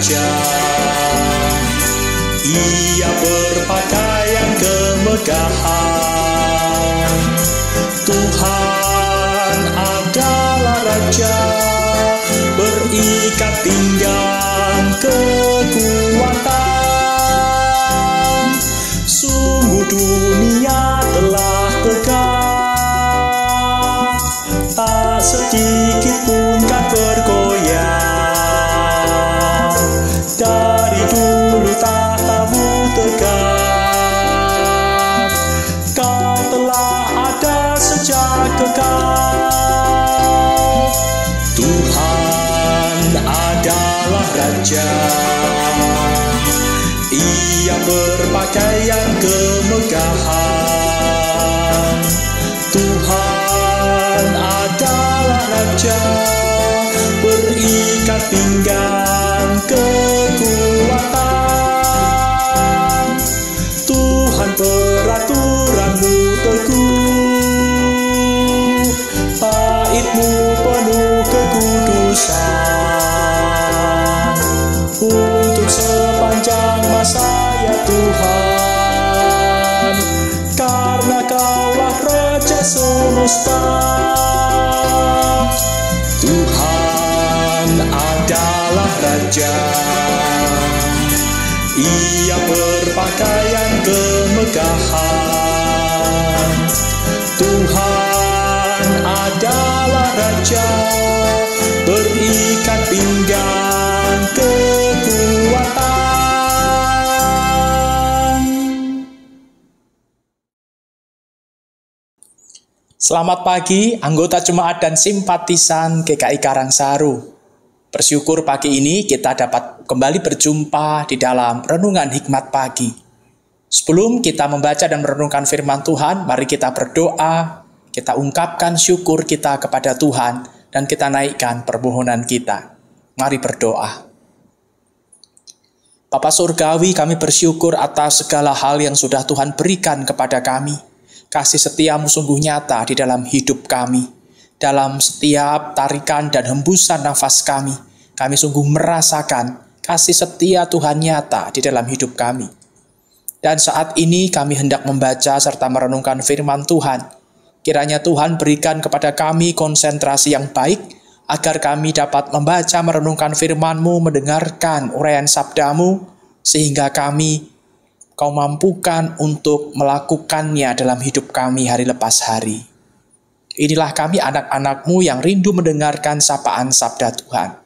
Ia berpakaian kemegahan berpakaian kemegahan semesta Tuhan adalah Raja. Ia berpakaian kemegahan. Tuhan adalah Raja. Berikat pinggang kekuatan Selamat pagi, anggota jemaat dan simpatisan GKI Karangsaru. Bersyukur pagi ini kita dapat kembali berjumpa di dalam renungan hikmat pagi. Sebelum kita membaca dan merenungkan firman Tuhan, mari kita berdoa, kita ungkapkan syukur kita kepada Tuhan, dan kita naikkan permohonan kita. Mari berdoa. Bapa Surgawi, kami bersyukur atas segala hal yang sudah Tuhan berikan kepada kami. Kasih setiamu sungguh nyata di dalam hidup kami. Dalam setiap tarikan dan hembusan nafas kami, kami sungguh merasakan kasih setia Tuhan nyata di dalam hidup kami. Dan saat ini kami hendak membaca serta merenungkan firman Tuhan. Kiranya Tuhan berikan kepada kami konsentrasi yang baik, agar kami dapat membaca merenungkan firman-Mu, mendengarkan uraian sabdamu, sehingga kami kau mampukan untuk melakukannya dalam hidup kami hari lepas hari. Inilah kami anak-anakmu yang rindu mendengarkan sapaan sabda Tuhan.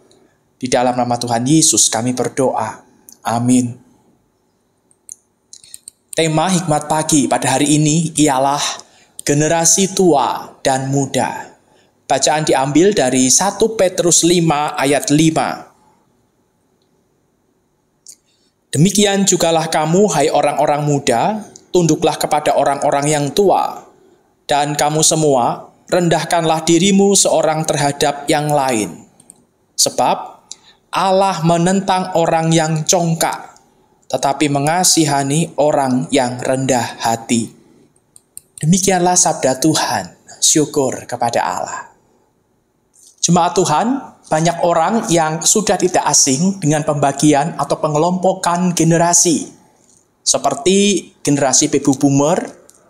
Di dalam nama Tuhan Yesus kami berdoa. Amin. Tema hikmat pagi pada hari ini ialah generasi tua dan muda. Bacaan diambil dari 1 Petrus 5 ayat 5. Demikian jugalah kamu, hai orang-orang muda, tunduklah kepada orang-orang yang tua, dan kamu semua rendahkanlah dirimu seorang terhadap yang lain. Sebab Allah menentang orang yang congkak, tetapi mengasihani orang yang rendah hati. Demikianlah sabda Tuhan, syukur kepada Allah. Jemaat Tuhan, banyak orang yang sudah tidak asing dengan pembagian atau pengelompokan generasi. Seperti generasi baby boomer,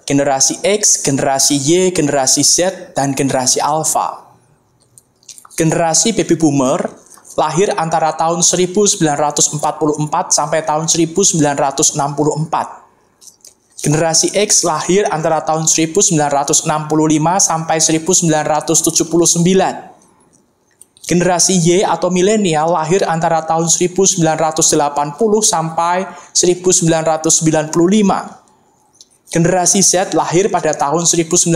generasi X, generasi Y, generasi Z, dan generasi Alpha. Generasi baby boomer lahir antara tahun 1944 sampai tahun 1964. Generasi X lahir antara tahun 1965 sampai 1979. Generasi Y atau milenial lahir antara tahun 1980 sampai 1995. Generasi Z lahir pada tahun 1996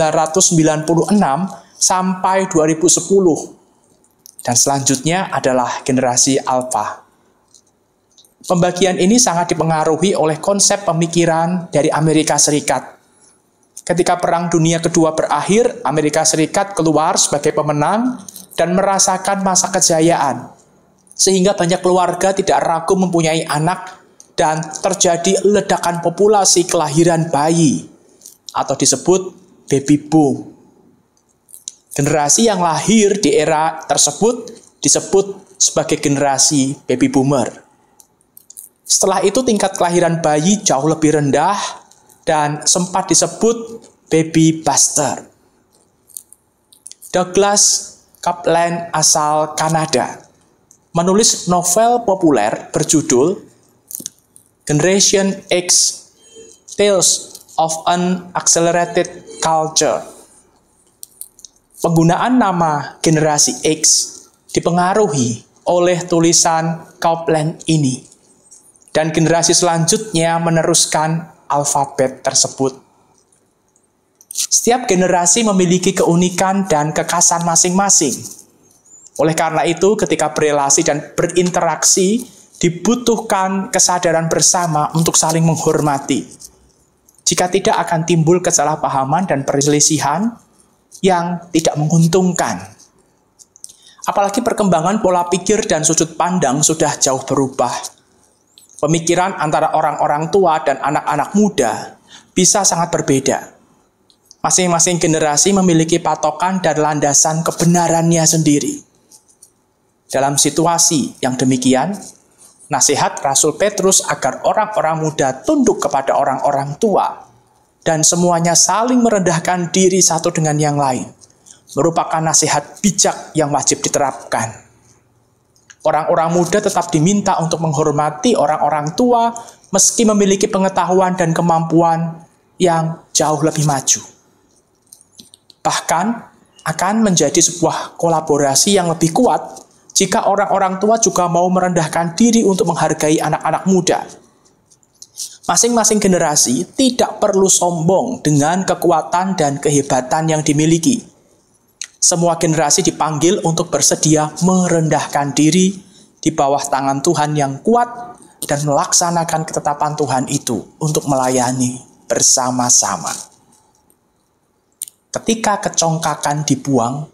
sampai 2010. Dan selanjutnya adalah generasi Alpha. Pembagian ini sangat dipengaruhi oleh konsep pemikiran dari Amerika Serikat. Ketika Perang Dunia Kedua berakhir, Amerika Serikat keluar sebagai pemenang dan merasakan masa kejayaan. Sehingga banyak keluarga tidak ragu mempunyai anak dan terjadi ledakan populasi kelahiran bayi atau disebut baby boom. Generasi yang lahir di era tersebut disebut sebagai generasi baby boomer. Setelah itu tingkat kelahiran bayi jauh lebih rendah dan sempat disebut baby buster. Douglas Kaplan asal Kanada menulis novel populer berjudul Generation X Tales of an Accelerated Culture. Penggunaan nama generasi X dipengaruhi oleh tulisan Kaupland ini. Dan generasi selanjutnya meneruskan alfabet tersebut. Setiap generasi memiliki keunikan dan kekasan masing-masing. Oleh karena itu, ketika berelasi dan berinteraksi, dibutuhkan kesadaran bersama untuk saling menghormati. Jika tidak akan timbul kesalahpahaman dan perselisihan yang tidak menguntungkan. Apalagi perkembangan pola pikir dan sudut pandang sudah jauh berubah. Pemikiran antara orang-orang tua dan anak-anak muda bisa sangat berbeda. Masing-masing generasi memiliki patokan dan landasan kebenarannya sendiri. Dalam situasi yang demikian, nasihat Rasul Petrus agar orang-orang muda tunduk kepada orang-orang tua dan semuanya saling merendahkan diri satu dengan yang lain merupakan nasihat bijak yang wajib diterapkan. Orang-orang muda tetap diminta untuk menghormati orang-orang tua meski memiliki pengetahuan dan kemampuan yang jauh lebih maju. Bahkan akan menjadi sebuah kolaborasi yang lebih kuat jika orang-orang tua juga mau merendahkan diri untuk menghargai anak-anak muda. Masing-masing generasi tidak perlu sombong dengan kekuatan dan kehebatan yang dimiliki. Semua generasi dipanggil untuk bersedia merendahkan diri di bawah tangan Tuhan yang kuat dan melaksanakan ketetapan Tuhan itu untuk melayani bersama-sama. Ketika kecongkakan dibuang,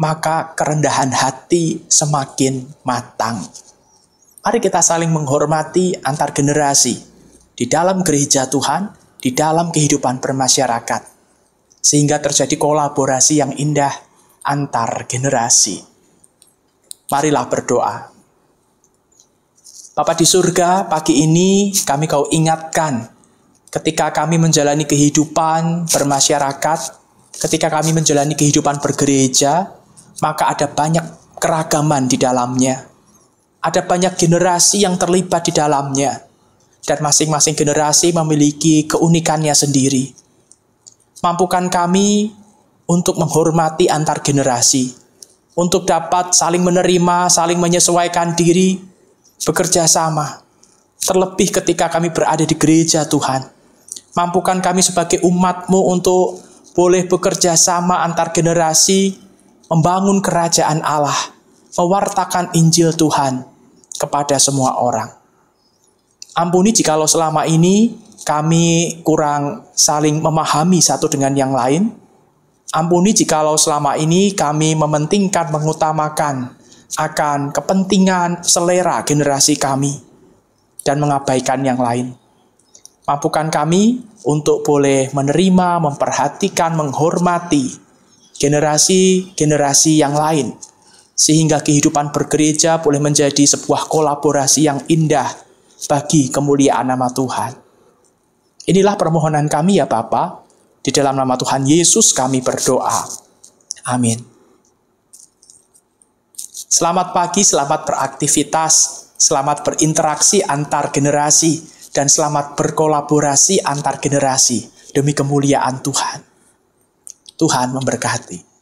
maka kerendahan hati semakin matang. Mari kita saling menghormati antar generasi di dalam gereja Tuhan, di dalam kehidupan bermasyarakat, sehingga terjadi kolaborasi yang indah antar generasi. Marilah berdoa. Bapak di surga, pagi ini kami kau ingatkan ketika kami menjalani kehidupan bermasyarakat, ketika kami menjalani kehidupan bergereja, maka ada banyak keragaman di dalamnya. Ada banyak generasi yang terlibat di dalamnya. Dan masing-masing generasi memiliki keunikannya sendiri. Mampukan kami untuk menghormati antar generasi. Untuk dapat saling menerima, saling menyesuaikan diri, bekerja sama. Terlebih ketika kami berada di gereja Tuhan. Mampukan kami sebagai umatmu untuk boleh bekerja sama antar generasi, membangun kerajaan Allah, mewartakan Injil Tuhan kepada semua orang. Ampuni jikalau selama ini kami kurang saling memahami satu dengan yang lain. Ampuni jikalau selama ini kami mementingkan, mengutamakan akan kepentingan selera generasi kami dan mengabaikan yang lain. Mampukan kami untuk boleh menerima, memperhatikan, menghormati generasi-generasi yang lain, sehingga kehidupan bergereja boleh menjadi sebuah kolaborasi yang indah bagi kemuliaan nama Tuhan. Inilah permohonan kami ya Bapa. Di dalam nama Tuhan Yesus kami berdoa. Amin. Selamat pagi, selamat beraktivitas, selamat berinteraksi antar generasi, dan selamat berkolaborasi antar generasi demi kemuliaan Tuhan. Tuhan memberkati.